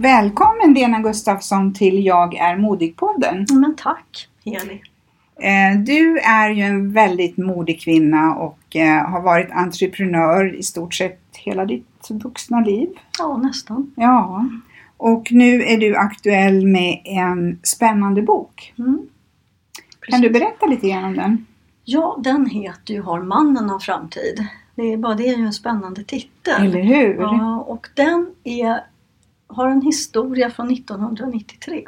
Välkommen Lena Gustafsson till Jag är modig-podden. Men tack, Heli. Eh, Du är ju en väldigt modig kvinna och eh, har varit entreprenör i stort sett hela ditt vuxna liv. Ja, nästan. Ja, och nu är du aktuell med en spännande bok. Mm. Kan du berätta lite grann om den? Ja, den heter ju Har mannen av framtid. Det är, bara det är ju en spännande titel. Eller hur? Ja, och den är, har en historia från 1993.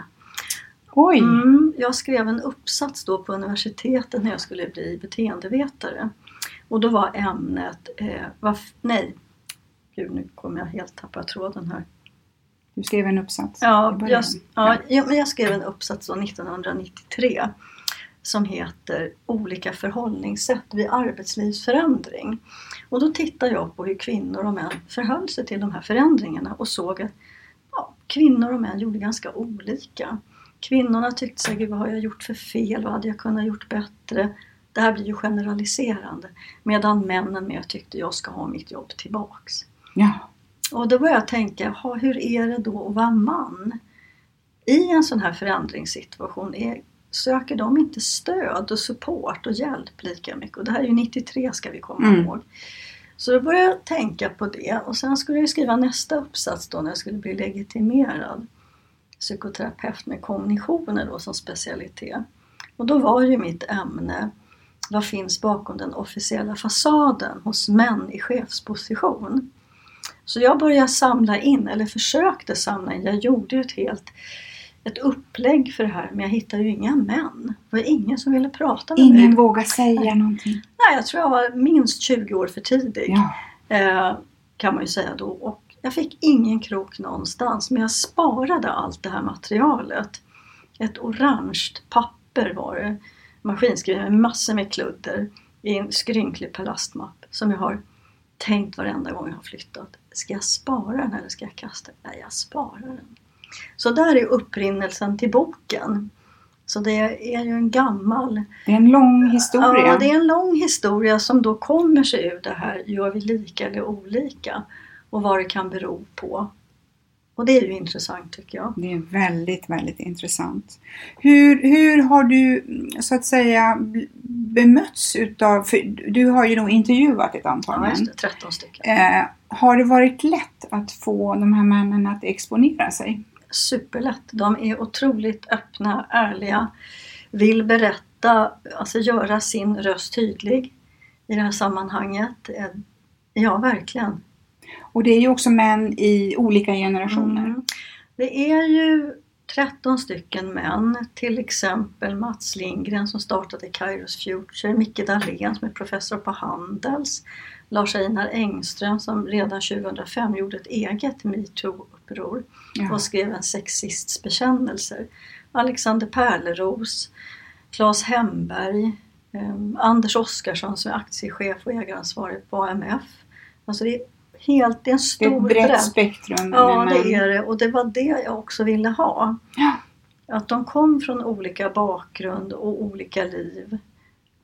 Oj! Mm, jag skrev en uppsats då på universitetet när jag skulle bli beteendevetare. Och då var ämnet, eh, varf- nej, gud nu kommer jag helt tappa tråden här. Du skrev en uppsats. Ja, jag, ja, ja, men jag skrev en uppsats då 1993 som heter Olika förhållningssätt vid arbetslivsförändring. Och då tittade jag på hur kvinnor och män förhöll sig till de här förändringarna och såg att kvinnor och män gjorde ganska olika. Kvinnorna tyckte sig, vad har jag gjort för fel? Vad hade jag kunnat gjort bättre? Det här blir ju generaliserande. Medan männen mer tyckte jag ska ha mitt jobb tillbaks. Ja. Och då började jag tänka, hur är det då att vara man? I en sån här förändringssituation, är, söker de inte stöd och support och hjälp lika mycket? Och det här är ju 93 ska vi komma Mm. ihåg. Så då började jag tänka på det och sen skulle jag skriva nästa uppsats då när jag skulle bli legitimerad psykoterapeut med kognitioner då som specialitet. Och då var ju mitt ämne vad finns bakom den officiella fasaden hos män i chefsposition? Så jag började samla in, eller försökte samla in, jag gjorde ju ett helt ett upplägg för det här men jag hittade ju inga män. Det var ingen som ville prata med Ingen mig. vågar säga någonting. Nej, jag tror jag var minst 20 år för tidig. Ja. Eh, kan man ju säga då. Och jag fick ingen krok någonstans men jag sparade allt det här materialet. Ett orange papper var det. Maskinskrivet med massor med kludder i en skrynklig plastmapp som jag har tänkt varenda gång jag har flyttat. Ska jag spara den eller ska jag kasta den? Nej, jag sparar den. Så där är upprinnelsen till boken. Så det är ju en gammal Det är en lång historia. Ja, det är en lång historia som då kommer sig ur det här, gör vi lika eller olika? Och vad det kan bero på. Och det är ju intressant tycker jag. Det är väldigt, väldigt intressant. Hur, hur har du så att säga bemötts utav, för du har ju nog intervjuat ett antal Ja, män. just det, 13 stycken. Eh, har det varit lätt att få de här männen att exponera sig? Superlätt. De är otroligt öppna, ärliga, vill berätta, alltså göra sin röst tydlig i det här sammanhanget. Eh, Ja, verkligen. Och det är ju också män i olika generationer. Mm. Det är ju 13 stycken män, till exempel Mats Lindgren som startade Kairos Future, Micke Dahlén som är professor på Handels, Lars Einar Engström som redan 2005 gjorde ett eget metoo-uppror Ja. och skrev en sexists bekännelser. Alexander Pärleros, Claes Hemberg, eh, Anders Oskarsson som är aktiechef och ägaransvarig på AMF. Alltså det är helt, det är en Det är stor ett brett bredd. spektrum. Ja, med det är det. Och det var det jag också ville ha. Ja. Att de kom från olika bakgrund och olika liv.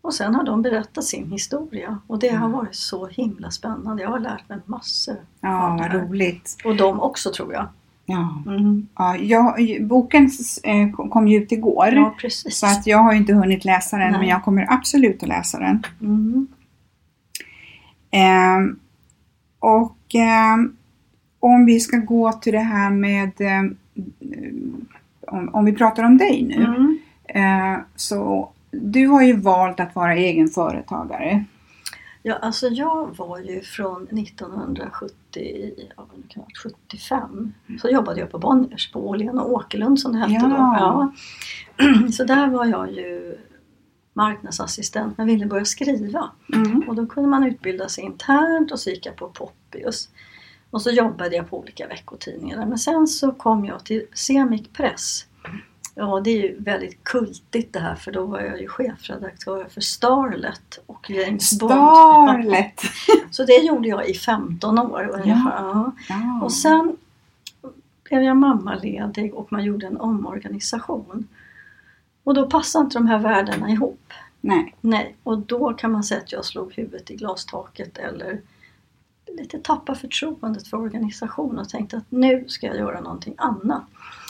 Och sen har de berättat sin historia. Och det har varit så himla spännande. Jag har lärt mig massor. Ja, vad roligt. Och de också tror jag. Ja. Mm. Ja, jag, boken eh, kom- ju ut igår. Ja, precis. Så att jag har inte hunnit läsa den Nej. men jag kommer absolut att läsa den. Mm. Ehm, och ehm, om vi ska gå till det här med ehm, om, om vi pratar om dig nu. Mm. Eh, så du har ju valt att vara egen företagare. Ja, alltså jag var ju från 1970, ja, vad kan det ha varit, 75. Så jobbade jag på Bonniers på Åhlén och Åkerlund som det hette då. Ja. Ja. Så där var jag ju marknadsassistent men ville börja skriva. Mm. Och då kunde man utbilda sig internt och så gick jag på Poppius. Och så jobbade jag på olika veckotidningar. Men sen så kom jag till Semic Press. Ja, det är ju väldigt kultigt det här för då var jag ju chefredaktör för Starlet och James Bond. Starlet! Så det gjorde jag i 15 år ungefär. Ja. Ja. Och sen blev jag mammaledig och man gjorde en omorganisation. Och då passade inte de här världarna ihop. Nej. Nej, och då kan man säga att jag slog huvudet i glastaket eller lite tappa förtroendet för organisationen och tänkte att nu ska jag göra någonting annat.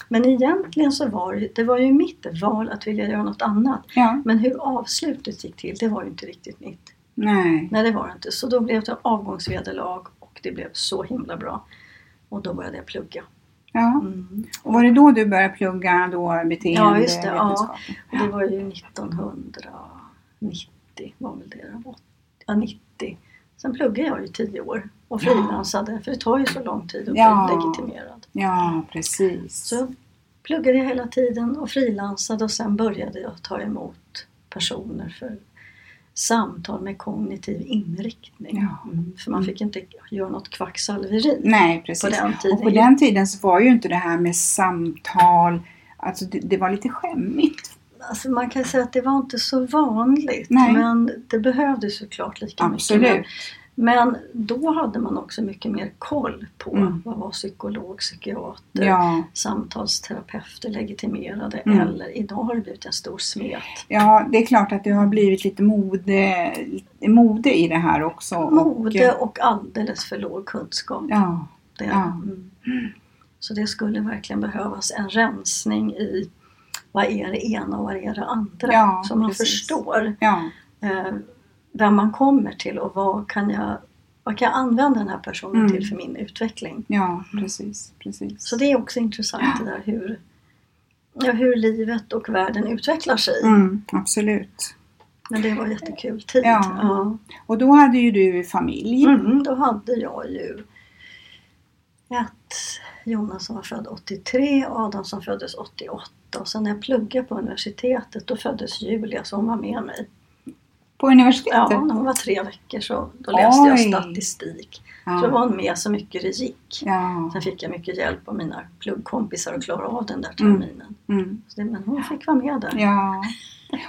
Men egentligen så var det, det var ju mitt val att vilja göra något annat. Ja. Men hur avslutet gick till, det var ju inte riktigt mitt. Nej. Nej, det var det inte. Så då blev det avgångsvederlag och det blev så himla bra. Och då började jag plugga. Ja. Mm. Och var det då du började plugga då beteende Ja, just det, ja. Och det var ju 1990 var väl det? Ja, 90. Sen pluggade jag i tio år och frilansade för det tar ju så lång tid att Ja. bli legitimerad. Ja, precis. Så pluggade jag hela tiden och frilansade och sen började jag ta emot personer för samtal med kognitiv inriktning. Ja. Mm, för man fick inte göra något kvacksalveri. Nej, precis. På den tiden. Och på den tiden så var ju inte det här med samtal, alltså det, det var lite skämmigt. Alltså man kan säga att det var inte så vanligt Nej. men det behövdes såklart lika Absolut. mycket. Men, men då hade man också mycket mer koll på Mm. vad var psykolog, psykiater, Ja, samtalsterapeuter, legitimerade Mm. eller idag har det blivit en stor smet. ja, det är klart att det har blivit lite mode, mode i det här också. Och, Mode eh, och alldeles för låg kunskap. Ja, Det, Ja. mm. Så det skulle verkligen behövas en rensning i vad är det ena och vad är det andra. Ja, så man precis. förstår ja, eh, vem man kommer till och vad kan jag, vad kan jag använda den här personen Mm. till för min utveckling. ja, precis, precis. Så det är också intressant det där hur, ja, hur livet och världen utvecklar sig. Mm, absolut. Men det var jättekul tid. Ja. Ja. Och då hade ju du familj. Mm, då hade jag ju ett Jonas som var född 83 och Adam som föddes 88. Och sen när jag pluggade på universitetet då föddes Julia hon var med mig. På universitetet? Ja, hon var tre veckor så då läste jag Oj. statistik. Ja. Så var hon med så mycket det gick. Ja. Sen fick jag mycket hjälp av mina pluggkompisar att klara av den där Mm. terminen. Mm. Så det, men hon fick vara med där. Ja.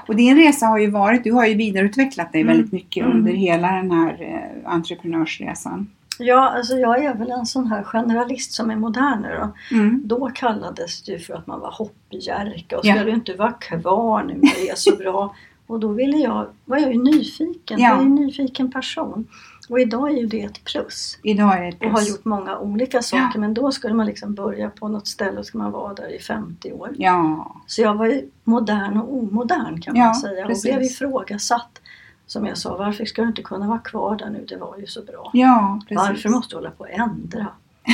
Och din resa har ju varit, du har ju vidareutvecklat dig Mm. väldigt mycket Mm. under hela den här eh, entreprenörsresan. Ja, alltså jag är väl en sån här generalist som är modern nu då. Mm. Då kallades det ju för att man var hoppjerka och Ja. ska du inte vara kvar nu när det är så bra. Och då ville jag, var jag ju nyfiken, Ja. jag är en nyfiken person. Och idag är ju det ett plus. Idag är det ett Och har plus. gjort många olika saker Ja. men då skulle man liksom börja på något ställe och ska man vara där i 50 år. Ja, Så jag var ju modern och omodern kan Ja, man säga och precis. blev ifrågasatt. Som jag sa, varför ska du inte kunna vara kvar där nu? Det var ju så bra. ja precis. Varför måste du hålla på och ändra?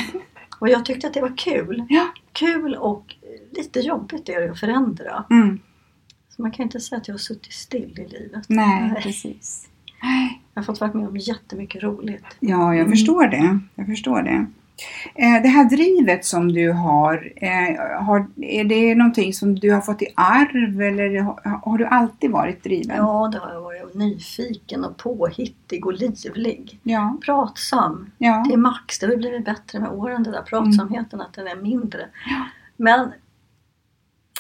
och jag tyckte att det var kul. Ja. Kul och lite jobbigt är det att förändra. Mm. Så man kan inte säga att jag har suttit still i livet. Nej, precis. Jag har fått vara med om jättemycket roligt. Ja, jag Mm. förstår det. Jag förstår det. Eh, Det här drivet som du har, eh, har, är det någonting som du har fått i arv eller har, du alltid varit driven? Ja, det har jag varit nyfiken och påhittig och livlig. Ja, Pratsam ja. till max. Det har blivit bättre med åren, den där pratsamheten, att den är mindre. Men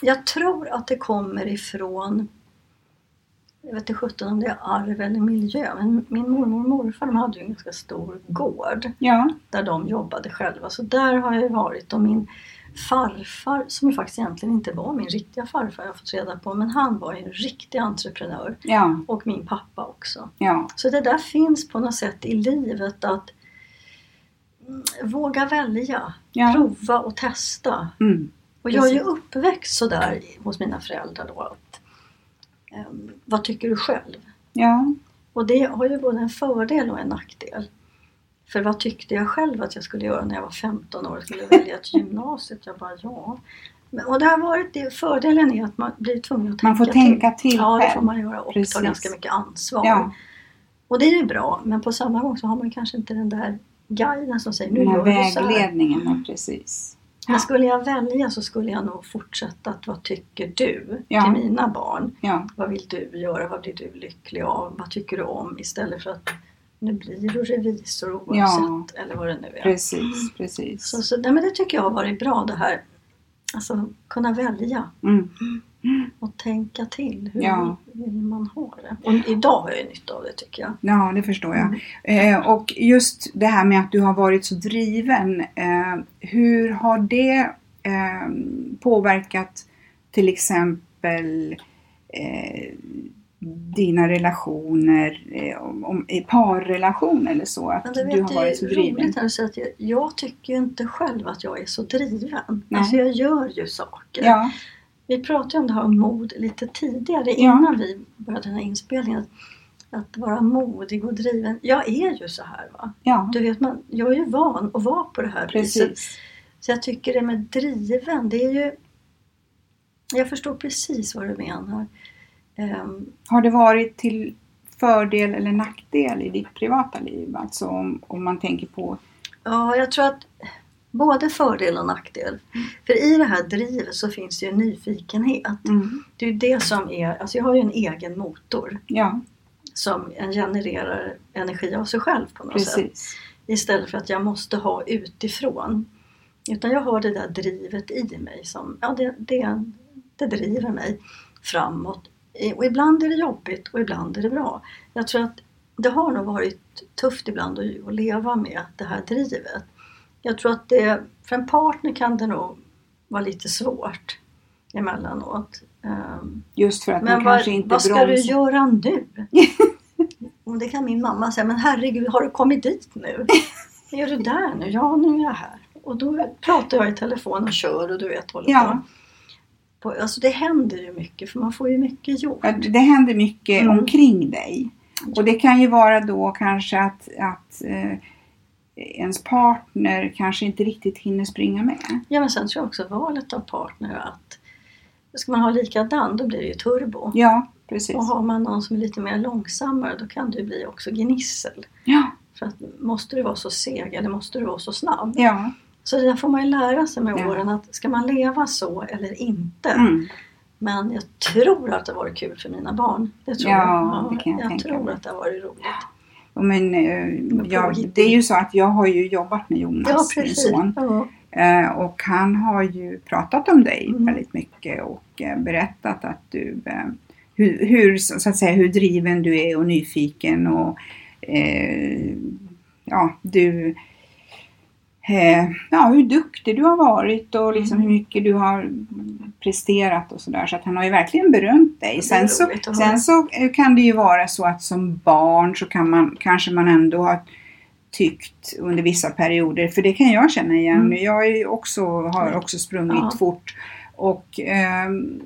jag tror att det kommer ifrån jag vet inte sjutton om det är arv eller miljö, men min mormor och morfar de hade ju en ganska stor gård Ja, där de jobbade själva. Så där har jag varit och min farfar, som ju faktiskt egentligen inte var min riktiga farfar, jag har fått reda på, men han var ju en riktig entreprenör. ja, Och min pappa också. ja, Så det där finns på något sätt i livet att mm, våga välja, Ja. prova och testa. mm, Och jag är ju uppväxt sådär hos mina föräldrar då. Att, ehm, vad tycker du själv? ja, Och det har ju både en fördel och en nackdel. För vad tyckte jag själv att jag skulle göra när jag var 15 år och skulle välja ett gymnasiet? Jag bara ja. Och det har varit det, fördelen är att man blir tvungen att tänka Man får tänka till Ja, det får man göra och Precis. ta ganska mycket ansvar. ja. Och det är ju bra, men på samma gång så har man kanske inte den där guiden som säger nu Den här gör du så här. vägledningen, precis. Men skulle jag välja så skulle jag nog fortsätta att vad tycker du Ja. till mina barn? Ja, Vad vill du göra? Vad blir du lycklig av? Vad tycker du om? Istället för att nu blir du revisor oavsett Ja. eller vad det nu är. precis, precis. Så, så, nej, men det tycker jag har varit bra det här. Alltså kunna välja Mm. och tänka till. Hur Ja. vill man ha det? Och idag har jag nytta av det tycker jag. Ja, det förstår jag. Mm. Eh, och just det här med att du har varit så driven. Eh, hur har det eh, påverkat till exempel eh, dina relationer, eh, om, om, parrelation eller så? Att Men det, du vet, har varit så det är driven? roligt att säga att jag, jag tycker inte själv att jag är så driven. Nej. Alltså jag gör ju saker. Ja, Vi pratade om det här om mod lite tidigare Ja. innan vi började den här inspelningen. Att vara modig och driven. Jag är ju så här va. ja, Du vet, man, jag är ju van att vara på det här viset. precis. Så jag tycker det med driven, det är ju... Jag förstår precis vad du menar. Ehm, Har det varit till fördel eller nackdel i ditt privata liv? Alltså om, om man tänker på... ja, jag tror att både fördel och nackdel. För i det här drivet så finns det ju en nyfikenhet. Mm, Det är ju det som är, alltså jag har ju en egen motor ja, som genererar energi av sig själv på något sätt. precis. Istället för att jag måste ha utifrån. Utan jag har det där drivet i mig som, ja det, det, det driver mig framåt. Och ibland är det jobbigt och ibland är det bra. Jag tror att det har nog varit tufft ibland att, leva med det här drivet. Jag tror att det, för en partner kan det nog vara lite svårt emellanåt. Ehm, Just för att men man vad, kanske inte vad ska du bromsar. göra nu? Och det kan min mamma säga, men herregud har du kommit dit nu? Är du där nu? Ja, nu är jag här. Och då pratar jag i telefon och kör och du vet håller Ja. På. Alltså det händer ju mycket för man får ju mycket gjort. Det händer mycket Mm. omkring dig. Och det kan ju vara då kanske att, att eh, ens partner kanske inte riktigt hinner springa med. Ja men sen tror jag också valet av partner att ska man ha likadan då blir det ju turbo. Ja, precis. Och har man någon som är lite mer långsammare då kan det ju bli också gnissel. Ja, För att måste du vara så seg eller måste du vara så snabb? ja. Så det där får man ju lära sig med Ja. åren att ska man leva så eller inte? Mm. Men jag tror att det har varit kul för mina barn. Det tror Ja, jag. det kan jag jag tänka tror mig. att det har varit roligt. Och Men, eh, ja, påhittig. det är ju så att jag har ju jobbat med Jonas, Ja, min son. Ja. Eh, och han har ju pratat om dig Mm. väldigt mycket och eh, berättat att du hur, hur, så att säga, hur driven du är och nyfiken och eh, ja, du ja, hur duktig du har varit och liksom Mm. hur mycket du har presterat och sådär. Så att han har ju verkligen berömt dig. Sen, så, sen så eh, kan det ju vara så att som barn så kan man, kanske man ändå ha tyckt under vissa perioder, för det kan jag känna igen. Mm. Jag också, har också sprungit Ja. fort och, ehm,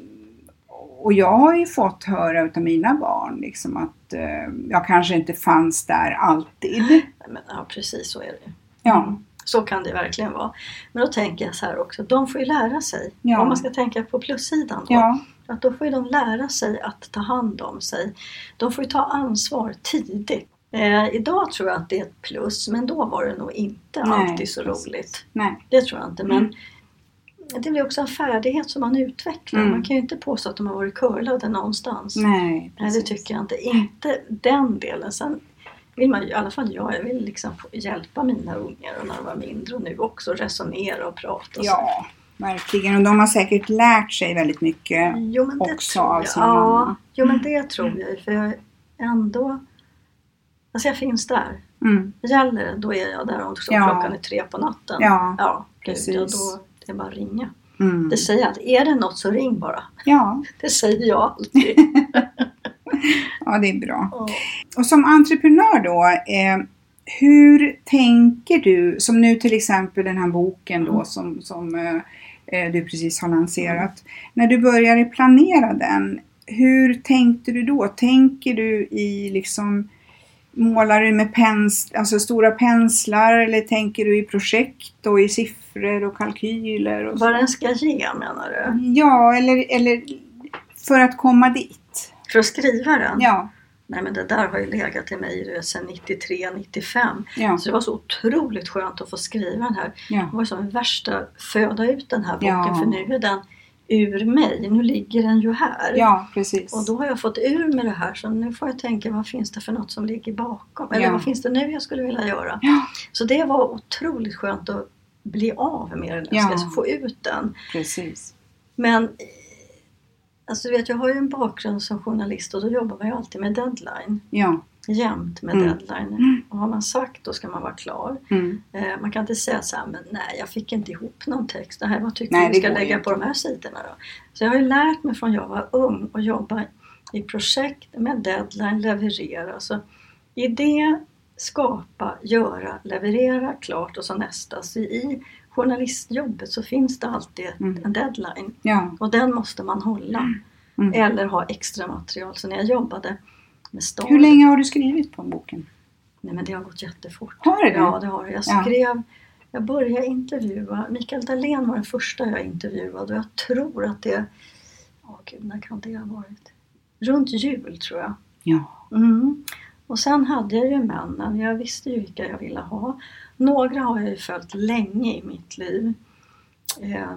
och jag har ju fått höra utav mina barn liksom att eh, jag kanske inte fanns där alltid. Men, ja, precis så är det. Ja, Mm. Så kan det verkligen vara. Men då tänker jag så här också, de får ju lära sig. Ja. Om man ska tänka på plussidan då. ja, Att då får de lära sig att ta hand om sig. De får ju ta ansvar tidigt. Eh, idag tror jag att det är ett plus, men då var det nog inte Nej, alltid så precis. roligt. nej, Det tror jag inte. Men Mm. det blir också en färdighet som man utvecklar. Mm. Man kan ju inte påstå att de har varit curlade någonstans. nej. Nej, det tycker jag inte. Inte den delen. Sen vill man i alla fall jag, jag vill liksom hjälpa mina ungar och när de var mindre och nu också resonera och prata. och så. Ja, verkligen. Och de har säkert lärt sig väldigt mycket Jo men det också tror av sin Ja, mamma. jo men det tror jag för jag ändå... Alltså jag finns där. Mm. Gäller det, då är jag där om Ja. klockan är tre på natten. Ja, ja precis. Gud, då det är bara att ringa. Mm. Det säger jag alltid, är det något så ring bara. Ja, Det säger jag alltid. ja, det är bra. Ja. Och som entreprenör då, eh, hur tänker du, som nu till exempel den här boken då som, som eh, eh, du precis har lanserat. När du började planera den, hur tänkte du då? Tänker du i liksom Målar du med pens, alltså stora penslar eller tänker du i projekt och i siffror och kalkyler? Och Vad den ska ge menar du? Ja, eller, eller för att komma dit. För att skriva den? Ja, Nej men det där har ju legat i mig sedan 93, 95. ja, Så det var så otroligt skönt att få skriva den här. ja. Det var som värsta föda ut den här boken Ja. för nu är den ur mig. Nu ligger den ju här. ja precis. Och då har jag fått ur med det här så nu får jag tänka vad finns det för något som ligger bakom? Eller Ja. vad finns det nu jag skulle vilja göra? Ja, Så det var otroligt skönt att bli av med den. Ja. Ska få ut den. precis. Men alltså du vet, jag har ju en bakgrund som journalist och då jobbar man ju alltid med deadline. Ja. Jämt med Mm. deadline. Och har man sagt då ska man vara klar. Mm. Eh, man kan inte säga så här, men nej jag fick inte ihop någon text. Nej, vad tycker Nej, du det vi ska lägga på de här sidorna då? Så jag har ju lärt mig från jag var ung att jobba i projekt med deadline, leverera. Så idé, skapa, göra, leverera, klart och så nästa. Så i journalistjobbet så finns det alltid Mm. en deadline Ja. och den måste man hålla. Mm. Eller ha extra material. Så när jag jobbade med Star Hur länge har du skrivit på boken? Nej men det har gått jättefort. Har det? Ja det har det. Jag Ja. skrev, jag började intervjua, Mikael Dahlén var den första jag intervjuade och jag tror att det, åh gud när kan det ha varit? Runt jul tror jag. Ja. Mm. Och sen hade jag ju männen, jag visste ju vilka jag ville ha. Några har jag ju följt länge i mitt liv. Eh,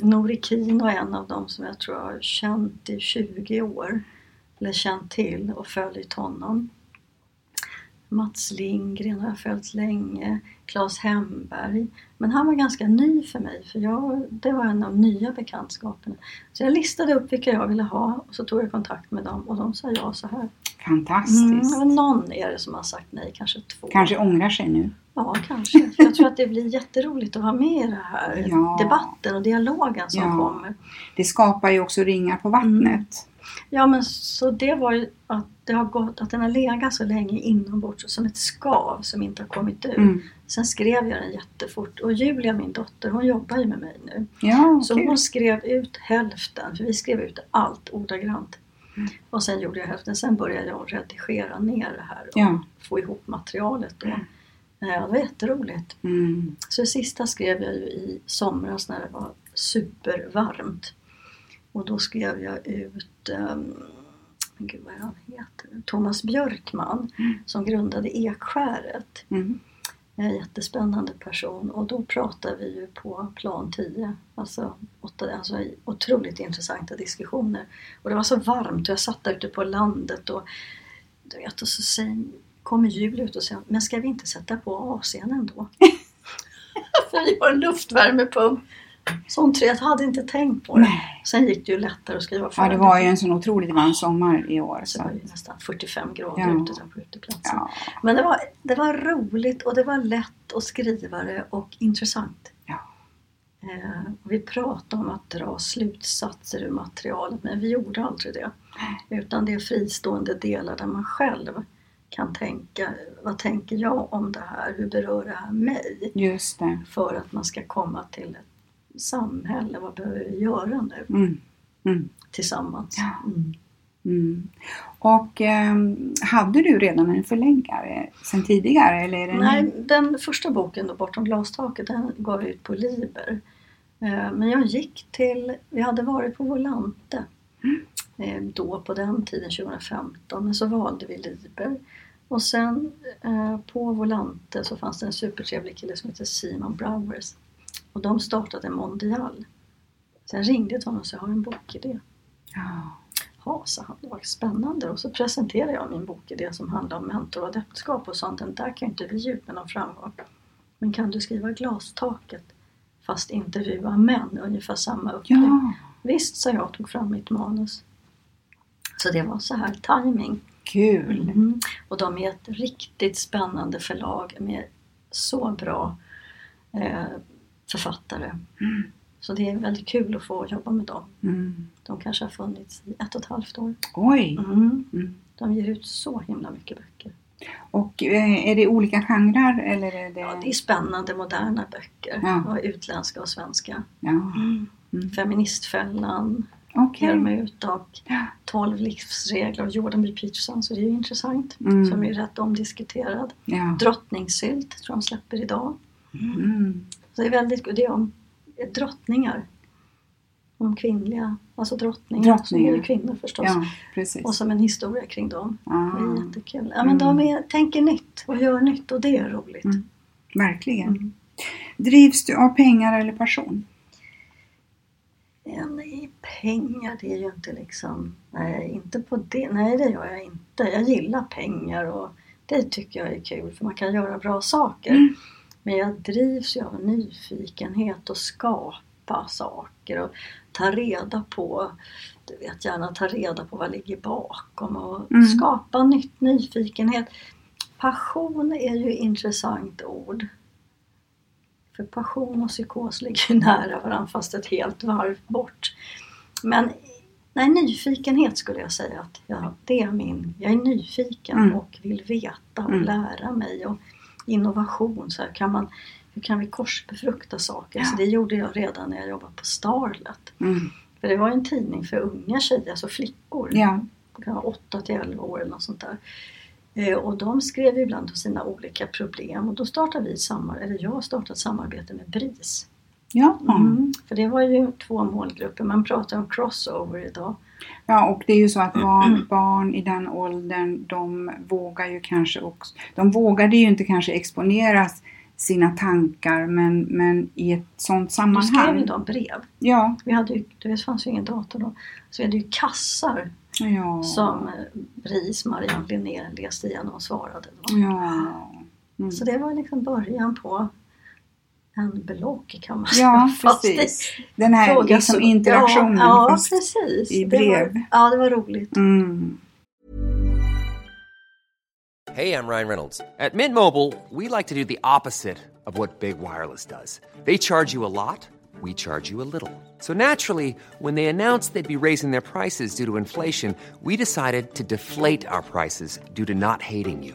Nori Kino är en av dem som jag tror jag har känt i 20 år. Eller känt till och följt honom. Mats Lindgren har jag följt länge. Claes Hemberg. Men han var ganska ny för mig för jag, det var en av de nya bekantskaperna. Så jag listade upp vilka jag ville ha och så tog jag kontakt med dem och de sa ja så här. Fantastiskt. Mm, någon är det som har sagt nej, kanske två. Kanske ångrar sig nu. Ja, kanske. Jag tror att det blir jätteroligt att vara med i den här Ja. debatten och dialogen som Ja. kommer. Det skapar ju också ringar på vattnet. Ja, men så det var ju att det har gått, att den har legat så länge inombords som ett skav som inte har kommit ut. Mm. Sen skrev jag den jättefort och Julia, min dotter, hon jobbar ju med mig nu. Ja, Så kul. hon skrev ut hälften, för vi skrev ut allt ordagrant. Mm. Och sen gjorde jag hälften, sen började jag redigera ner det här och Ja. få ihop materialet då. Ja, det var jätteroligt. Mm. Så det sista skrev jag ju i somras när det var supervarmt. Och då skrev jag ut, um, gud vad han heter, Thomas Björkman som grundade Ekskäret. Mm. En jättespännande person och då pratade vi ju på plan 10. Alltså, åtta, alltså otroligt intressanta diskussioner. Och det var så varmt och jag satt där ute på landet och du vet, och så säger, kommer Julia ut och säger men ska vi inte sätta på AC'n ändå? För vi har en luftvärmepump. Så hon tre hade inte tänkt på det. Nej. Sen gick det ju lättare att skriva Ja, det var ju en sån otroligt varm sommar i år. Så det var ju nästan 45 grader Ja. ute där på uteplatsen. Ja. Men det var, det var roligt och det var lätt att skriva det och intressant. Ja. Eh, vi pratade om att dra slutsatser ur materialet men vi gjorde aldrig det. Utan det är fristående delar där man själv kan tänka, vad tänker jag om det här? Hur berör det här mig? Just det. För att man ska komma till samhälle, vad behöver vi göra nu Mm. Mm. tillsammans? Mm. Mm. Och ehm, hade du redan en förläggare sen tidigare? Eller är det Nej, den första boken då, Bortom glastaket, den gav jag ut på Liber. Eh, Men jag gick till, vi hade varit på Volante eh, då på den tiden, 2015, men så valde vi Liber. Och sen eh, på Volante så fanns det en supertrevlig kille som heter Simon Browers. Och de startade Mondial. Sen ringde jag till honom och sa, jag har en bokidé. Ja. Ja, sa han, det var spännande. Och så presenterade jag min bokidé som handlar om mentor och adeptskap och sånt. Den där kan ju inte vi ut med någon framgång. Men kan du skriva glastaket fast intervjua män, ungefär samma upplägg. Ja, Visst, sa jag och tog fram mitt manus. Så det var så här timing. kul. Mm. Och de är ett riktigt spännande förlag med så bra eh, författare. Så det är väldigt kul att få jobba med dem. Mm. De kanske har funnits i ett och ett halvt år. Oj! Mm. Mm. De ger ut så himla mycket böcker. Och eh, är det olika genrer eller är det... Ja, det är spännande moderna böcker. Ja. Och utländska och svenska. Ja, Mm. Feministfällan, okej. Hermut och Ja. 12 livsregler av Jordan B. Peterson. Så det är ju intressant. Mm. Som är rätt omdiskuterad. Ja. Drottningsylt tror jag de släpper idag. Mm. Så det är väldigt det är om drottningar. Om kvinnliga, alltså drottningar. Som är kvinnor förstås. ja, precis. Och som en historia kring dem. Det Ah, är jättekul. Ja, men de är, tänker nytt och gör nytt och det är roligt. Mm. verkligen. Mm. Drivs du av pengar eller passion? Ja, nej, pengar det är ju inte liksom, nej inte på det, nej det gör jag inte. Jag gillar pengar och det tycker jag är kul för man kan göra bra saker. Mm. Men jag drivs ju av nyfikenhet och skapa saker och ta reda på, du vet gärna ta reda på vad ligger bakom och Mm. skapa nytt, nyfikenhet. Passion är ju ett intressant ord. För passion och psykos ligger ju nära varandra fast ett helt varv bort. Men nej, nyfikenhet skulle jag säga att ja, det är min. Jag är nyfiken Mm. och vill veta och Mm. lära mig. Och innovation, så här, kan man, hur kan vi korsbefrukta saker? Ja. Så det gjorde jag redan när jag jobbade på Starlet. Mm. För det var en tidning för unga tjejer, alltså flickor. Ja. De kan vara 8 till 11 år eller något sånt där. Eh, Och de skrev ibland om sina olika problem och då startade vi eller jag startade ett samarbete med BRIS. Ja. Mm. För det var ju två målgrupper, man pratar om crossover idag. ja, och det är ju så att barn, barn i den åldern, de vågar ju kanske också, de vågade ju inte kanske exponera sina tankar men, men i ett sånt Då skrev ju sammanhang. de brev. Ja, Vi hade ju, det fanns ju ingen dator då. Så vi hade ju kassar ja. som eh, BRIS, Marianne Linné, läste igenom och svarade. Då. Ja. Mm. Så det var liksom början på en blogg kan man Ja, säga. Det- precis. Den här liksom så- interaktionen. Ja, ja precis. i Det brev. var, ja, det var roligt. Mm. Hey, I'm Ryan Reynolds. At Mint Mobile, we like to do the opposite of what Big Wireless does. They charge you a lot, we charge you a little. So naturally, when they announced they'd be raising their prices due to inflation, we decided to deflate our prices due to not hating you.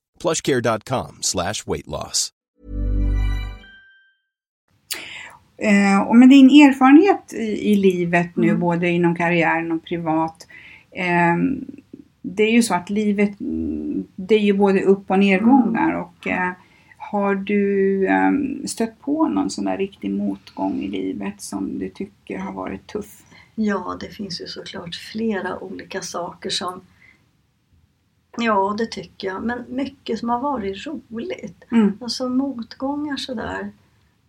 plushcare.com slash weight loss. Eh, och med din erfarenhet i, i livet nu, Mm. både inom karriären och privat. Eh, det är ju så att livet, mm, det är ju både upp och nedgångar. Och, eh, har du eh, stött på någon sån där riktig motgång i livet som du tycker har varit tuff? Ja, det finns ju såklart flera olika saker som Ja, det tycker jag. Men mycket som har varit roligt. Mm. Alltså motgångar sådär.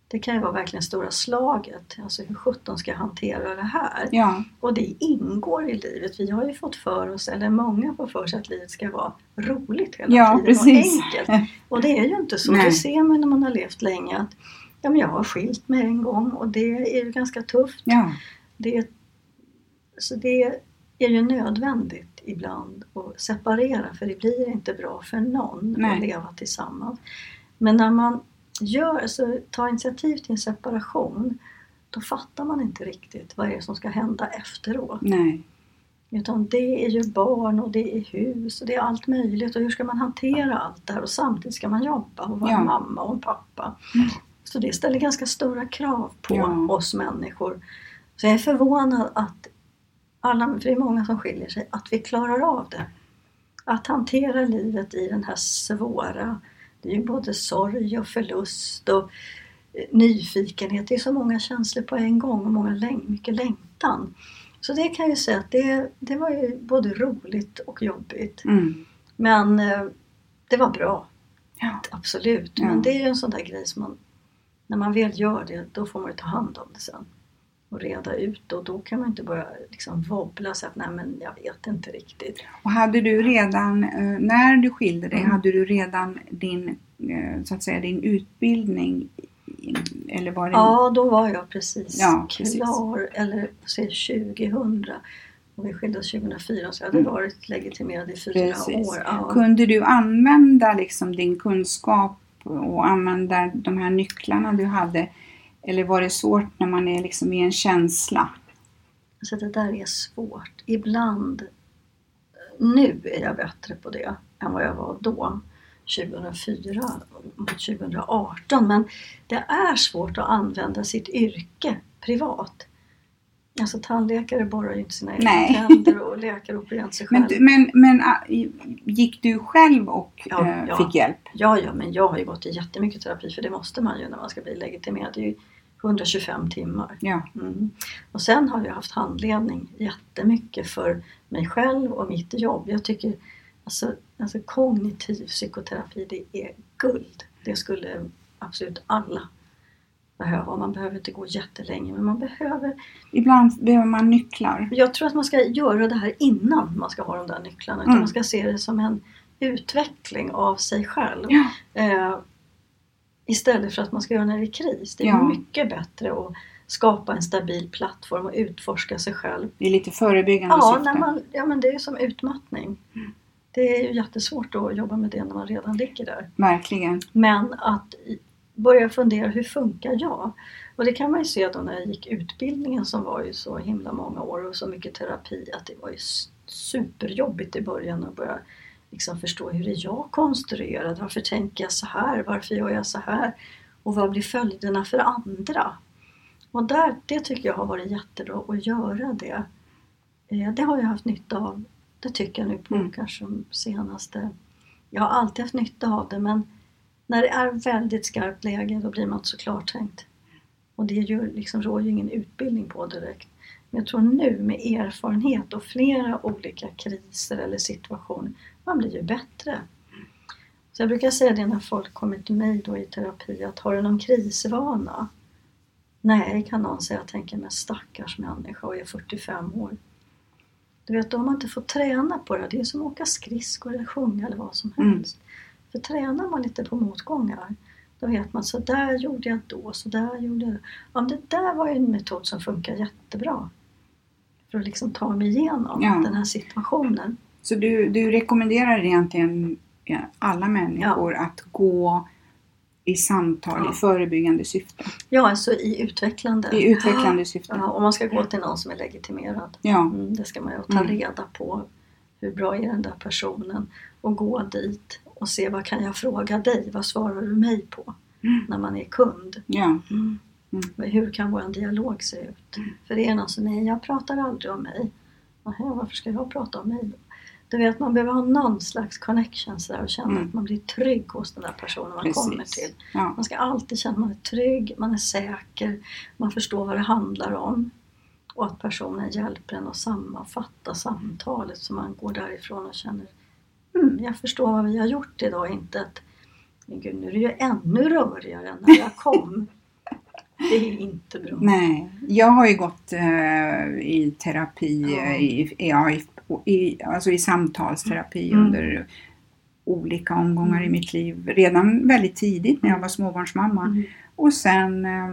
Det kan ju vara verkligen stora slaget. Alltså hur sjutton ska jag hantera det här? Ja, Och det ingår i livet. Vi har ju fått för oss, eller många får för sig att livet ska vara roligt hela Ja, tiden precis. och enkelt. Och det är ju inte så. Nej. Det ser man när man har levt länge att ja, men jag har skilt mig en gång och det är ju ganska tufft. ja, Det så det är ju nödvändigt ibland att separera för det blir inte bra för någon Nej. att leva tillsammans. Men när man gör, så tar initiativ till en separation då fattar man inte riktigt vad det är som ska hända efteråt. Nej. Utan det är ju barn och det är hus och det är allt möjligt och hur ska man hantera allt det här och samtidigt ska man jobba och vara Ja. mamma och pappa. Så det ställer ganska stora krav på Ja. oss människor. Så jag är förvånad att alla, för det är många som skiljer sig, att vi klarar av det. Att hantera livet i den här svåra, det är ju både sorg och förlust och eh, nyfikenhet. Det är så många känslor på en gång och många läng- mycket längtan. Så det kan jag ju säga att det, det var ju både roligt och jobbigt. Mm. Men eh, det var bra, Ja. absolut. Ja. Men det är ju en sån där grej som man, när man väl gör det, då får man ju ta hand om det sen. Och reda ut och då kan man inte börja liksom wobbla och säga att nej men jag vet inte riktigt. Och hade du redan, eh, när du skilde dig, Mm. hade du redan din, eh, så att säga, din utbildning? Eller var det Ja, då var jag precis Ja, precis. klar, eller säg 2000. Och vi skilde oss 2004 så jag hade Mm. varit legitimerad i fyra Precis. år. Ja. Kunde du använda liksom din kunskap och använda de här nycklarna du hade? Eller var det svårt när man är liksom i en känsla? Så det där är svårt. Ibland, nu är jag bättre på det än vad jag var då, 2004 mot 2018. Men det är svårt att använda sitt yrke privat. Alltså tandläkare borrar ju inte sina egna tänder och läkare opererar inte sig själv. Men, men, men ah, gick du själv och Ja, eh, ja. fick hjälp? Ja, ja, men jag har ju gått i jättemycket terapi för det måste man ju när man ska bli legitimerad. Det är ju 125 timmar. Ja. Mm. Och sen har jag haft handledning jättemycket för mig själv och mitt jobb. Jag tycker alltså, alltså kognitiv psykoterapi det är guld. Det skulle absolut alla behöva. Och Man behöver inte gå jättelänge men man behöver Ibland behöver man nycklar. jag tror att man ska göra det här innan man ska ha de där nycklarna. Mm. man ska se det som en utveckling av sig själv. Ja. Eh, istället för att man ska göra när det är kris. Det är Ja. mycket bättre att skapa en stabil plattform och utforska sig själv. Det är lite förebyggande Ja, syfte. när man, ja men det är som utmattning. Det är ju jättesvårt att jobba med det när man redan ligger där. Verkligen. Men att börja fundera, hur funkar jag? Och det kan man ju se då när jag gick utbildningen som var ju så himla många år och så mycket terapi att det var ju superjobbigt i början att börja liksom förstå hur är jag konstruerad? Varför tänker jag så här? Varför gör jag så här? Och vad blir följderna för andra? Och där, det tycker jag har varit jättebra att göra det. Eh, Det har jag haft nytta av. Det tycker jag nu på Mm. kanske de senaste... Jag har alltid haft nytta av det men när det är väldigt skarpt läge då blir man så klartänkt. Och det gör, liksom, råder ju ingen utbildning på direkt. Men jag tror nu med erfarenhet och flera olika kriser eller situationer, man blir ju bättre. Så jag brukar säga det när folk kommer till mig då i terapi, att har du någon krisvana? Nej, kan någon säga. Jag tänker med stackars människa och är 45 år. Du vet, då har man inte fått träna på det. Det är som att åka skridskor eller sjunga eller vad som Mm. För tränar man lite på motgångar, då vet man så där gjorde jag då, så där gjorde jag. Ja, men det där var ju en metod som funkar jättebra. För att liksom ta mig igenom Ja. den här situationen. Så du, du rekommenderar egentligen ja, alla människor att gå i samtal Ja. i förebyggande syfte? Ja, alltså i utvecklande. I utvecklande syfte? Ja, och man ska gå till någon som är legitimerad. Ja. Mm, det ska man ju ta Mm. reda på. Hur bra är den där personen? Och gå dit och se vad kan jag fråga dig? Vad svarar du mig på? Mm. När man är kund. Ja. Men Hur kan vår dialog se ut? För det är någon som nej, jag pratar aldrig om mig. Nähä, varför ska jag prata om mig? Du vet, man behöver ha någon slags connection så där och känna Mm. att man blir trygg hos den där personen man Precis. kommer till. Ja. Man ska alltid känna att man är trygg, man är säker, man förstår vad det handlar om. Och att personen hjälper en att sammanfatta samtalet så man går därifrån och känner mm, jag förstår vad vi har gjort idag, inte att men gud, nu är det ju ännu rörigare än när jag kom. Det är inte bra. Nej, jag har ju gått eh, i terapi, Ja. eh, i, i, i, alltså i samtalsterapi Mm. under olika omgångar i mitt liv. Redan väldigt tidigt när jag var småbarnsmamma. Mm. Och sen, eh,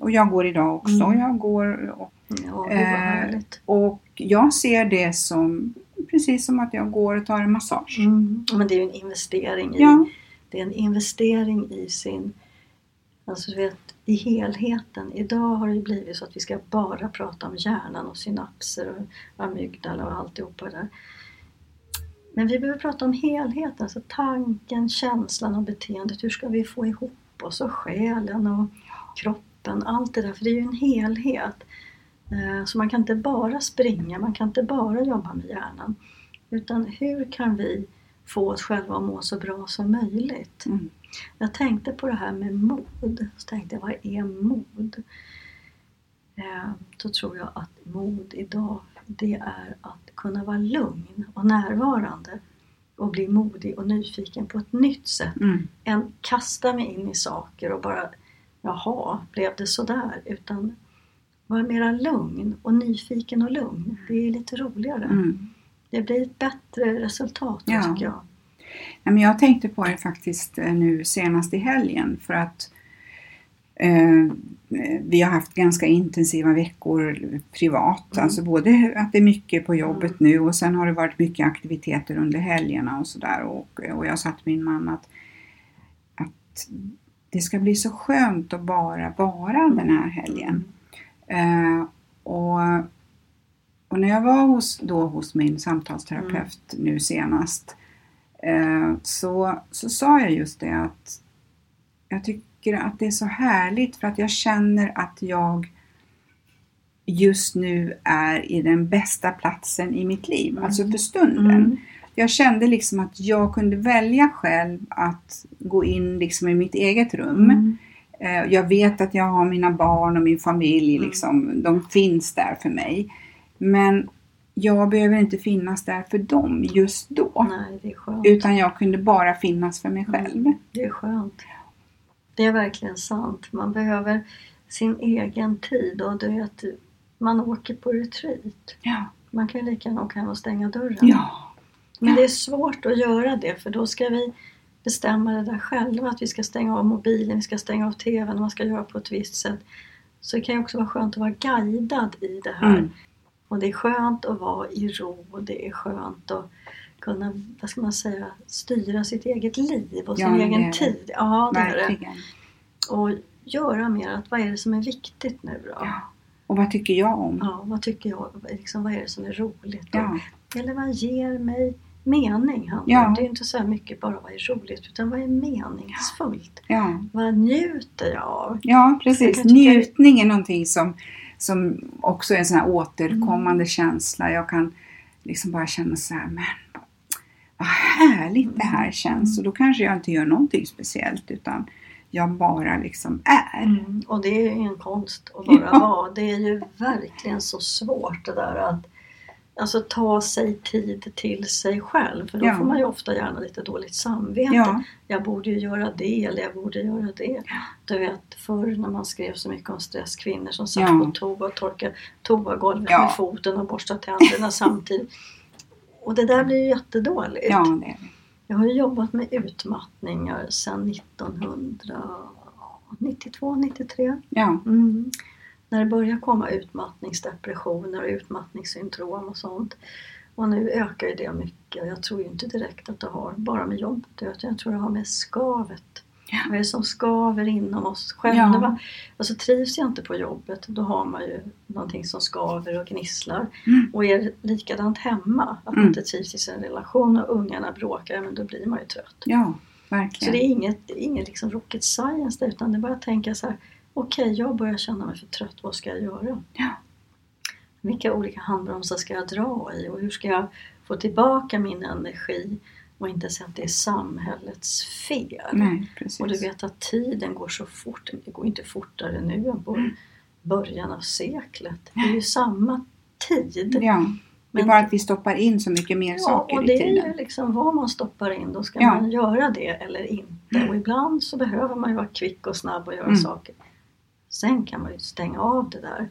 och jag går idag också. Mm. Jag går och, Ja, eh, och jag ser det som precis som att jag går och tar en massage. Mm. Men det är ju en investering i, Ja, det är en investering i sin, alltså du vet, i helheten. Idag har det blivit så att vi ska bara prata om hjärnan och synapser och amygdala och alltihopa det där. Men vi behöver prata om helheten, alltså tanken, känslan och beteendet. Hur ska vi få ihop oss och själen och kroppen, allt det där. För det är ju en helhet. Eh, Så man kan inte bara springa, man kan inte bara jobba med hjärnan. Utan hur kan vi få oss själva att må så bra som möjligt? Mm. Jag tänkte på det här med mod. Så tänkte jag, vad är mod? Eh, Då tror jag att mod idag, det är att kunna vara lugn och närvarande och bli modig och nyfiken på ett nytt sätt Mm. än kasta mig in i saker och bara Jaha, blev det sådär? Utan vara mera lugn och nyfiken och lugn. Det är lite roligare. Mm. Det blir ett bättre resultat Ja. tycker jag. Ja, men jag tänkte på det faktiskt eh, nu senast i helgen för att eh, vi har haft ganska intensiva veckor privat. Mm. Alltså både att det är mycket på jobbet nu och sen har det varit mycket aktiviteter under helgerna och sådär. Och, och jag sa till min man att, att det ska bli så skönt att bara vara den här helgen. Eh, och, och när jag var hos, då hos min samtalsterapeut nu senast eh, så, så sa jag just det att jag tycker att det är så härligt för att jag känner att jag just nu är i den bästa platsen i mitt liv, alltså för stunden. Mm. Jag kände liksom att jag kunde välja själv att gå in liksom i mitt eget rum. Mm. Eh, Jag vet att jag har mina barn och min familj, Mm. liksom, de finns där för mig. Men jag behöver inte finnas där för dem just då. Nej. Utan jag kunde bara finnas för mig själv. Det är skönt. Det är verkligen sant. Man behöver sin egen tid och du vet, man åker på retreat. Ja. Man kan ju lika gärna åka hem och stänga dörren. Ja. Men det är svårt att göra det för då ska vi bestämma det där själva. Att vi ska stänga av mobilen, vi ska stänga av TVn, man ska göra på ett visst sätt. Så det kan ju också vara skönt att vara guidad i det här. Mm. Och det är skönt att vara i ro och det är skönt att kunna, vad ska man säga, styra sitt eget liv och sin Ja, egen det. tid. Ja, det är det. Verkligen. Och göra mer att vad är det som är viktigt nu då? Ja. Och vad tycker jag om? Ja, vad tycker jag? Liksom, vad är det som är roligt? då? Ja. Eller vad ger mig mening? handlar Ja. Det är inte så här mycket bara vad är roligt utan vad är meningsfullt? Ja. Vad njuter jag av? Ja, precis. Njutning är någonting som, som också är en sån här återkommande Mm. känsla. Jag kan liksom bara känna så här, men vad härligt det Mm. här känns. Och då kanske jag inte gör någonting speciellt utan jag bara liksom är. Mm. Och det är ju en konst att bara Ja. vara. Det är ju verkligen så svårt det där att Alltså ta sig tid till sig själv. För då Ja. får man ju ofta gärna lite dåligt samvete. Ja. Jag borde ju göra det eller jag borde göra det. Du vet förr när man skrev så mycket om stress, kvinnor som satt Ja. på toa och torkade toagolvet Ja. med foten och borstade tänderna samtidigt. Och det där blir ju jättedåligt. Ja, det. Jag har ju jobbat med utmattningar sedan 1992, 93. Ja, Mm. När det börjar komma utmattningsdepressioner och utmattningssyndrom och sånt. Och nu ökar ju det mycket. Jag tror ju inte direkt att det har bara med jobbet att göra, utan jag tror det har med skavet. Ja. Vad är det som skaver inom oss själva? Alltså trivs jag inte på jobbet, då har man ju någonting som skaver och gnisslar. Mm. Och är det likadant hemma, att man Mm. inte trivs i sin relation och ungarna bråkar, men då blir man ju trött. ja Så verkligen. det är inget, det är inget liksom rocket science där, utan det är bara att tänka så här. Okej, jag börjar känna mig för trött. Vad ska jag göra? Ja. Vilka olika handbromsar ska jag dra i? Och hur ska jag få tillbaka min energi? Och inte säga att det är samhällets fel. Nej. Och du vet att tiden går så fort. Det går inte fortare nu än på början av seklet. Det är ju samma tid. Ja, det är Men- bara att vi stoppar in så mycket mer Ja, saker och i det är ju liksom vad man stoppar in. Då ska Ja. man göra det eller inte. Och ibland så behöver man ju vara kvick och snabb och göra Mm. saker. Sen kan man ju stänga av det där.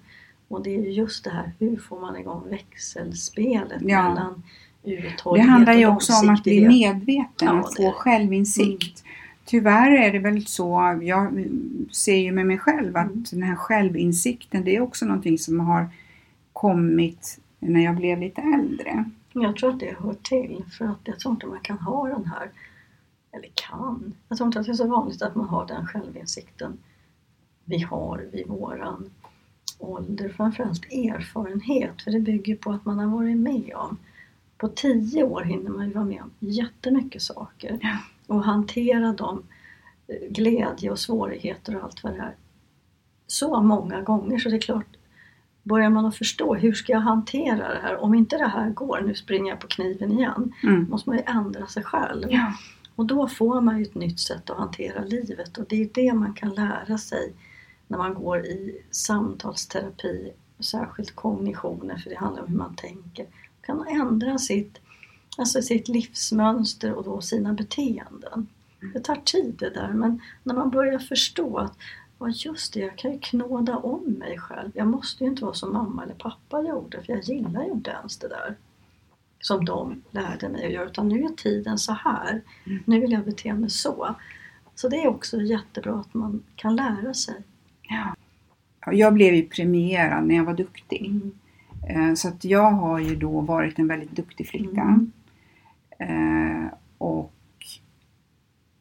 Och det är ju just det här, hur får man igång växelspelet Ja. mellan Det handlar ju också om att bli medveten, Ja, att få självinsikt. Tyvärr är det väl så, jag ser ju med mig själv att den här självinsikten det är också någonting som har kommit när jag blev lite äldre. Jag tror att det hör till för att jag tror inte man kan ha den här, eller kan, jag tror inte att det är så vanligt att man har den självinsikten vi har vid våran ålder. Framförallt erfarenhet, för det bygger på att man har varit med om. På tio år hinner man ju vara med om jättemycket saker Ja. och hantera dem, eh, glädje och svårigheter och allt vad det är. Så många gånger så det är klart, börjar man att förstå hur ska jag hantera det här? Om inte det här går, nu springer jag på kniven igen, Mm. måste man ju ändra sig själv. Ja. Och då får man ju ett nytt sätt att hantera livet och det är det man kan lära sig när man går i samtalsterapi, särskilt kognitioner, för det handlar om hur man tänker. Kan ändra sitt, alltså sitt livsmönster och då sina beteenden. Det tar tid det där, men när man börjar förstå att Ja just det, jag kan ju knåda om mig själv. Jag måste ju inte vara som mamma eller pappa gjorde för jag gillar ju inte ens det där som de lärde mig att göra. Utan nu är tiden så här. Nu vill jag bete mig så. Så det är också jättebra att man kan lära sig. Ja. Jag blev ju premierad när jag var duktig. Eh, Så att jag har ju då varit en väldigt duktig flicka. Eh, och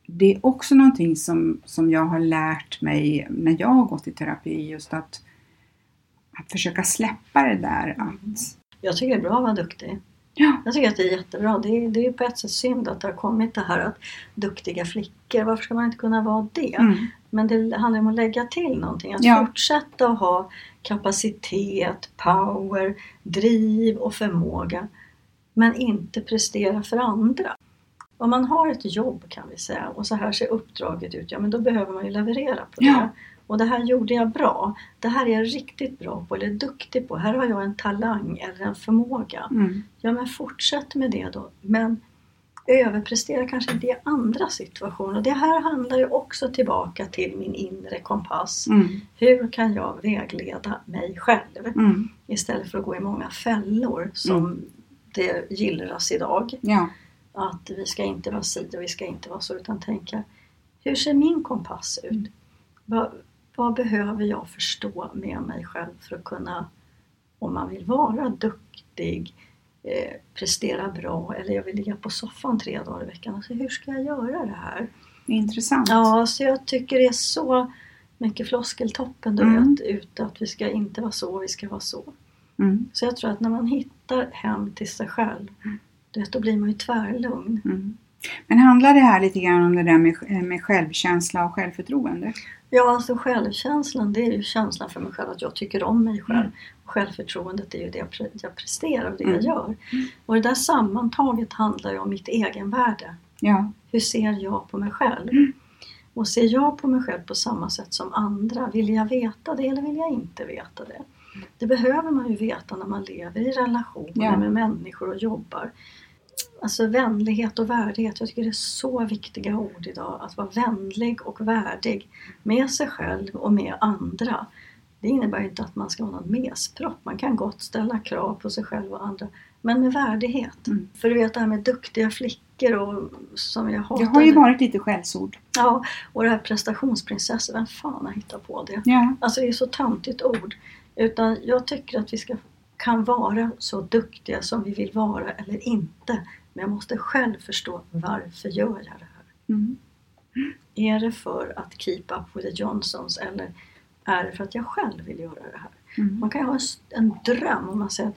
det är också någonting som, som jag har lärt mig när jag har gått i terapi. Just att, att försöka släppa det där att Jag tycker det är bra att vara duktig. ja, Jag tycker att det är jättebra. Det är, det är ju på ett sätt synd att det har kommit det här att duktiga flickor, varför ska man inte kunna vara det? mm, Men det handlar om att lägga till någonting. Att Ja. fortsätta att ha kapacitet, power, driv och förmåga. Men inte prestera för andra. Om man har ett jobb kan vi säga och så här ser uppdraget ut, ja men då behöver man ju leverera på det. Ja. Och det här gjorde jag bra. Det här är jag riktigt bra på eller duktig på. Här har jag en talang eller en förmåga. mm, Ja men fortsätt med det då. Men överprestera kanske inte i andra situationer. Det här handlar ju också tillbaka till min inre kompass. mm, Hur kan jag vägleda mig själv? mm, Istället för att gå i många fällor som det gillras idag. ja, Att vi ska inte vara si och vi ska inte vara så. Utan tänka, hur ser min kompass ut? Vad, vad behöver jag förstå med mig själv för att kunna, om man vill vara duktig, eh, prestera bra eller jag vill ligga på soffan tre dagar i veckan. Alltså, hur ska jag göra det här? intressant. Ja, så jag tycker det är så mycket floskeltoppen du Mm. ute att vi ska inte vara så, vi ska vara så. Mm, Så jag tror att när man hittar hem till sig själv, du vet, då blir man ju tvärlugn. mm. Men handlar det här lite grann om det där med, med självkänsla och självförtroende? Ja, alltså självkänslan det är ju känslan för mig själv att jag tycker om mig själv. Och självförtroendet är ju det jag, pre- jag presterar och det jag Mm. gör. Och det där sammantaget handlar ju om mitt egenvärde. Ja, Hur ser jag på mig själv? Och ser jag på mig själv på samma sätt som andra? Vill jag veta det eller vill jag inte veta det? Det behöver man ju veta när man lever i relationer Ja. med människor och jobbar. Alltså vänlighet och värdighet, jag tycker det är så viktiga ord idag. Att vara vänlig och värdig med sig själv och med andra. Det innebär inte att man ska vara någon mespropp. Man kan gott ställa krav på sig själv och andra. Men med värdighet. Mm. För du vet det här med duktiga flickor och som jag hatar. det har ju varit lite skällsord. Ja, och det här prestationsprinsessa, vem fan har hittat på det? Ja, Alltså det är så töntigt ord. Utan jag tycker att vi ska, kan vara så duktiga som vi vill vara eller inte. Men jag måste själv förstå varför gör jag det här? mm, Är det för att keep up with the Johnsons eller är det för att jag själv vill göra det här? mm, Man kan ju ha en, dröm om man säger att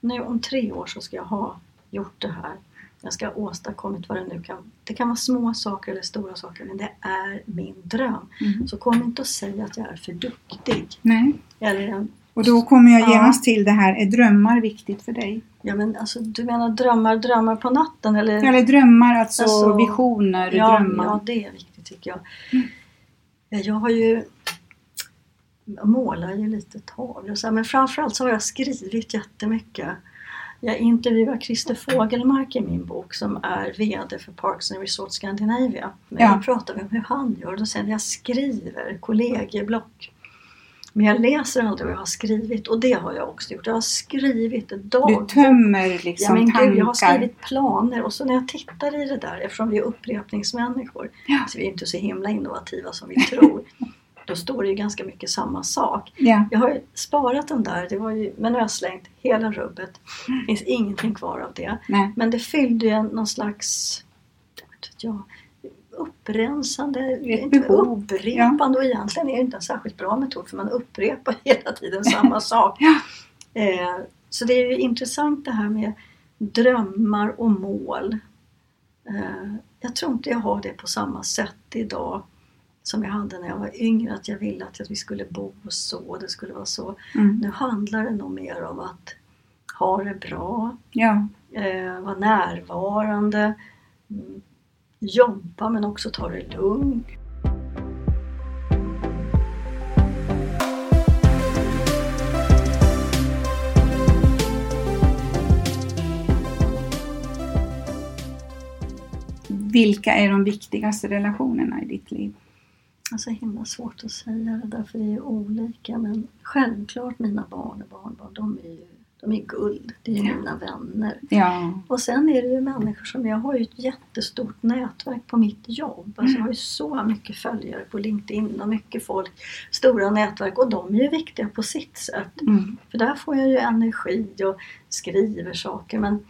nu om tre år så ska jag ha gjort det här. Jag ska ha åstadkommit vad det nu kan Det kan vara små saker eller stora saker men det är min dröm. mm. Så kom inte och säg att jag är för duktig. Nej. Eller en, Och då kommer jag Ja. genast till det här, är drömmar viktigt för dig? ja men alltså du menar drömmar, drömmar på natten eller? Eller drömmar, alltså, Alltså, visioner, ja, drömmar. ja, det är viktigt tycker jag. Ja, Jag har ju jag målar ju lite tavlor och så här, men framförallt så har jag skrivit jättemycket. Jag intervjuar Christer Fågelmark i min bok som är VD för Parks and Resort Scandinavia. Men Ja. Då pratar vi om hur han gör. Då säger jag jag skriver kollegieblock. Men jag läser aldrig vad jag har skrivit och det har jag också gjort. Jag har skrivit ett Du dagbok. tömmer Ja, liksom men tankar. gud, jag har skrivit planer och så när jag tittar i det där, eftersom vi är upprepningsmänniskor, Ja. så vi är inte så himla innovativa som vi tror, då står det ju ganska mycket samma sak. Ja. Jag har ju sparat den där, det var ju, men nu har jag slängt hela rubbet. Det finns ingenting kvar av det. Nej. Men det fyllde ju någon slags ja, upprensande, inte upprepande och egentligen är det inte en särskilt bra metod för man upprepar hela tiden samma sak. Ja. Eh, så det är ju intressant det här med drömmar och mål. Eh, jag tror inte jag har det på samma sätt idag som jag hade när jag var yngre, att jag ville att vi skulle bo så, det skulle vara så. Mm. Nu handlar det nog mer om att ha det bra, Ja. eh, vara närvarande, jobba men också ta det lugnt. Vilka är de viktigaste relationerna i ditt liv? Alltså himla svårt att säga det där för det är olika men självklart mina barn och barnbarn de är ju de är guld, det är ju mina vänner. Ja. Och sen är det ju människor som, jag har ju ett jättestort nätverk på mitt jobb. Alltså jag har ju så mycket följare på LinkedIn och mycket folk, stora nätverk och de är ju viktiga på sitt sätt. Mm. För där får jag ju energi och skriver saker. Men,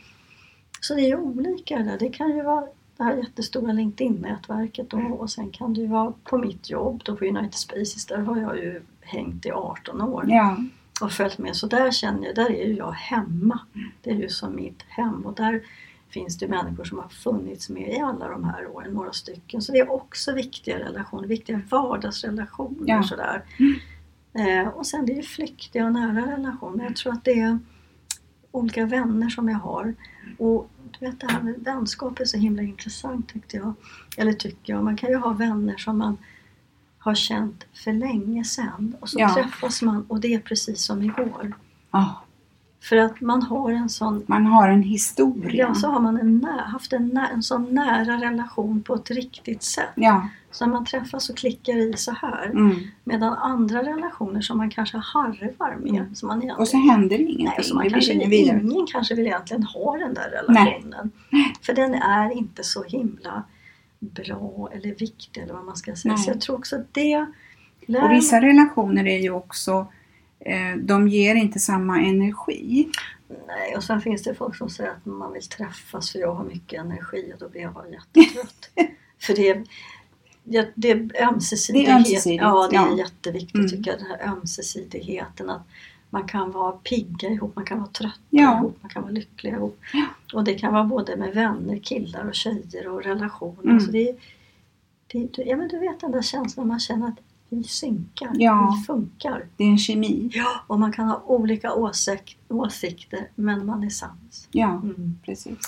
så det är ju olika där. Det kan ju vara det här jättestora LinkedIn-nätverket då, och sen kan det ju vara på mitt jobb då på United Spaces. Där har jag ju hängt i 18 år Ja. Och följt med. Så där känner jag, där är ju jag hemma. Det är ju som mitt hem och där finns det människor som har funnits med i alla de här åren, några stycken. Så det är också viktiga relationer, viktiga vardagsrelationer Ja. sådär. Eh, och sen det är ju flyktiga och nära relationer. Jag tror att det är olika vänner som jag har. Och du vet det här med vänskap är så himla intressant tyckte jag. Eller tycker jag. Man kan ju ha vänner som man har känt för länge sedan och så Ja. träffas man och det är precis som igår. Ja. För att man har en sån Man har en historia. Ja, så har man en nä- haft en, nä- en sån nära relation på ett riktigt sätt. Ja. Så när man träffas och klickar i så här. Mm. Medan andra relationer som man kanske harvar med. Mm. Som man Och så händer ingenting. nej, så man det kanske, vidare. ingen kanske vill egentligen ha den där relationen. För den är inte så himla bra eller viktig eller vad man ska säga. Nej. Så jag tror också att det lär Och vissa relationer är ju också, eh, de ger inte samma energi. Nej, och sen finns det folk som säger att man vill träffas för jag har mycket energi och då blir jag bara jättetrött. för det är, ja, det är ömsesidighet. Det är ömsesidigt, Ja, det är ja. jätteviktigt Mm. tycker jag. Den här ömsesidigheten. Att man kan vara pigga ihop, man kan vara trötta Ja. ihop, man kan vara lyckliga ihop. Ja. Och det kan vara både med vänner, killar och tjejer och relationer. Mm. Så det, är- det, ja, men du vet den där känslan man känner att vi synkar, Ja. vi funkar. Det är en kemi. Ja, och man kan ha olika åsik- åsikter men man är sams. Ja, Mm. precis.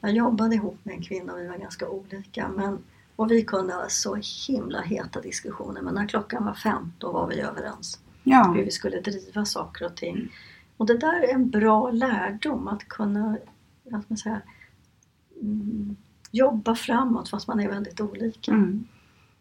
Jag jobbade ihop med en kvinna och vi var ganska olika. Men, och vi kunde ha så himla heta diskussioner men när klockan var fem då var vi överens. Ja, Hur vi skulle driva saker och ting. Och det där är en bra lärdom att kunna ska man säga, mm, jobba framåt fast man är väldigt olika. mm.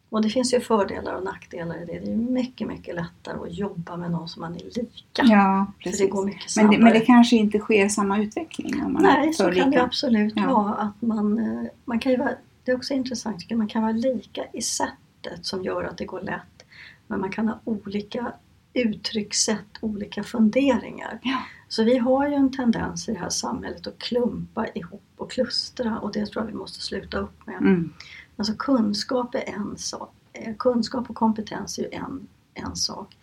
Och det finns ju fördelar och nackdelar i det. Det är mycket, mycket lättare att jobba med någon som man är lika. ja För precis. det går mycket men, det, men det kanske inte sker samma utveckling om man Nej, så för kan det lika. absolut Ja. vara. Att man, eh, man kan ju vara, det är också intressant, man kan vara lika i sättet som gör att det går lätt. Men man kan ha olika uttryckssätt, olika funderingar. Ja. Så vi har ju en tendens i det här samhället att klumpa ihop och klustra och det tror jag vi måste sluta upp med. Mm. Alltså kunskap är en sak. Eh, Kunskap och kompetens är ju en, en sak.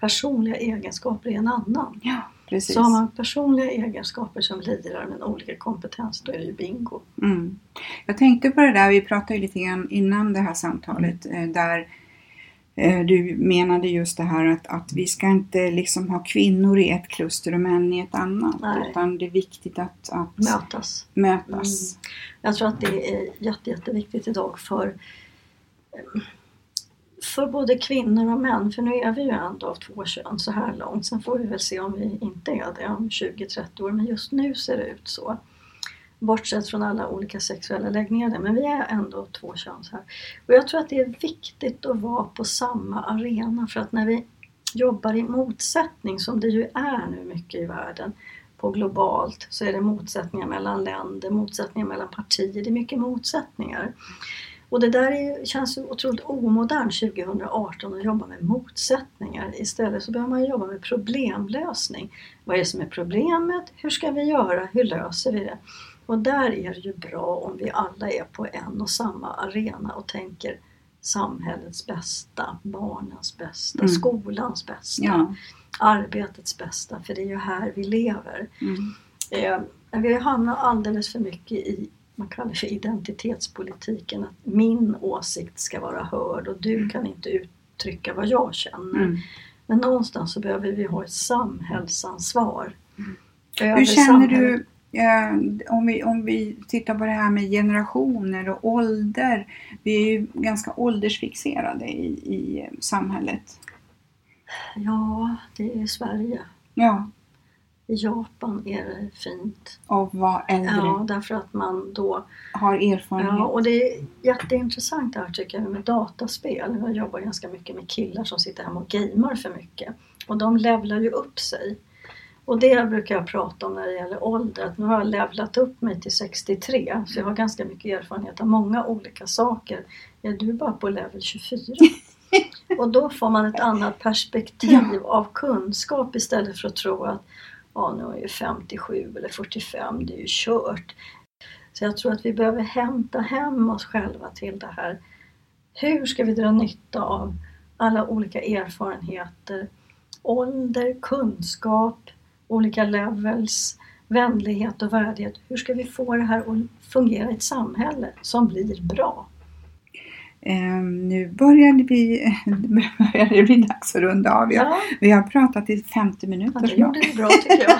Personliga egenskaper är en annan. Ja, precis. Så har man personliga egenskaper som lirar med olika kompetens, då är det ju bingo. Mm. Jag tänkte på det där, vi pratade ju lite grann innan det här samtalet eh, där du menade just det här att, att vi ska inte liksom ha kvinnor i ett kluster och män i ett annat. Nej. Utan det är viktigt att, att Mötas. mötas. Jag tror att det är jätte, jätteviktigt idag för, eh, för både kvinnor och män. För nu är vi ju ändå av två kön så här långt. Sen får vi väl se om vi inte är det om 20-30 år. Men just nu ser det ut så. Bortsett från alla olika sexuella läggningar. Men vi är ändå två kön här. Och jag tror att det är viktigt att vara på samma arena. För att när vi jobbar i motsättning som det ju är nu mycket i världen på globalt så är det motsättningar mellan länder, motsättningar mellan partier, det är mycket motsättningar. Och det där är, känns otroligt omodernt 2018 att jobba med motsättningar. Istället så behöver man jobba med problemlösning. Vad är det som är problemet? Hur ska vi göra? Hur löser vi det? Och där är det ju bra om vi alla är på en och samma arena och tänker samhällets bästa, barnens bästa, mm. skolans bästa, ja. arbetets bästa, för det är ju här vi lever. Mm. Eh, vi har hamnat alldeles för mycket i man kallar för identitetspolitiken, att min åsikt ska vara hörd och du kan inte uttrycka vad jag känner. Mm. Men någonstans så behöver vi ha ett samhällsansvar. Mm. Hur känner samhället. du om, vi, om vi tittar på det här med generationer och ålder. Vi är ju ganska åldersfixerade i, i samhället. Ja, det är Sverige. Ja. I Japan är det fint. Och vara äldre. Ja, därför att man då har erfarenhet. Ja, och det är jätteintressant det här tycker jag med dataspel. Jag jobbar ganska mycket med killar som sitter hemma och gamer för mycket. Och de levlar ju upp sig. Och det brukar jag prata om när det gäller ålder, att nu har jag levlat upp mig till 63 så jag har ganska mycket erfarenhet av många olika saker. Ja, du är bara på level 24. Och då får man ett annat perspektiv ja. av kunskap istället för att tro att ja, nu är jag 57 eller 45, det är ju kört. Så jag tror att vi behöver hämta hem oss själva till det här. Hur ska vi dra nytta av alla olika erfarenheter, ålder, kunskap, olika levels, vänlighet och värdighet. Hur ska vi få det här att fungera i ett samhälle som blir bra? Um, nu börjar det, bli, börjar det bli dags att runda av. Ja. Vi har pratat i 50 minuter. Ja, det gjorde det bra tycker jag.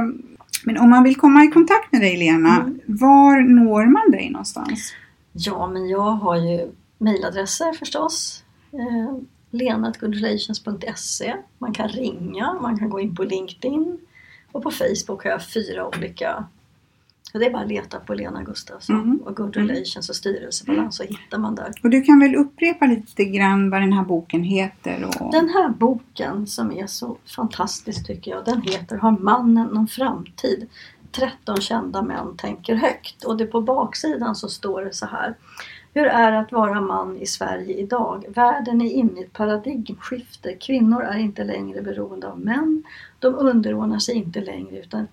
um, men om man vill komma i kontakt med dig Lena, mm. var når man dig någonstans? Ja, men jag har ju mejladresser förstås. Lenatgoodrelations.se. Man kan ringa, man kan gå in på LinkedIn och på Facebook har jag fyra olika det är bara att leta på Lena Gustafsson mm. och Good mm. Relations och styrelsebalans så hittar man där. Och du kan väl upprepa lite grann vad den här boken heter? Och... Den här boken som är så fantastisk tycker jag, den heter Har mannen någon framtid? 13 kända män tänker högt. Och det på baksidan så står det så här. Hur är det att vara man i Sverige idag? Världen är inne i ett paradigmskifte. Kvinnor är inte längre beroende av män. De underordnar sig inte längre utan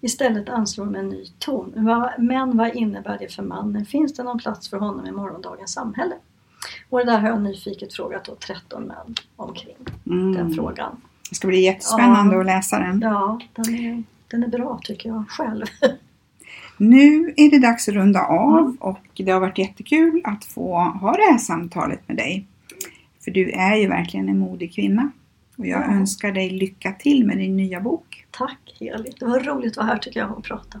istället anslår de en ny ton. Men vad innebär det för mannen? Finns det någon plats för honom i morgondagens samhälle? Och det där har jag nyfiket frågat då 13 män omkring mm. den frågan. Det ska bli jättespännande ja, att läsa den. Ja, den är, den är bra tycker jag själv. Nu är det dags att runda av och det har varit jättekul att få ha det här samtalet med dig. För du är ju verkligen en modig kvinna. Och jag mm. önskar dig lycka till med din nya bok. Tack Heli! Det var roligt att vara här tycker jag och prata.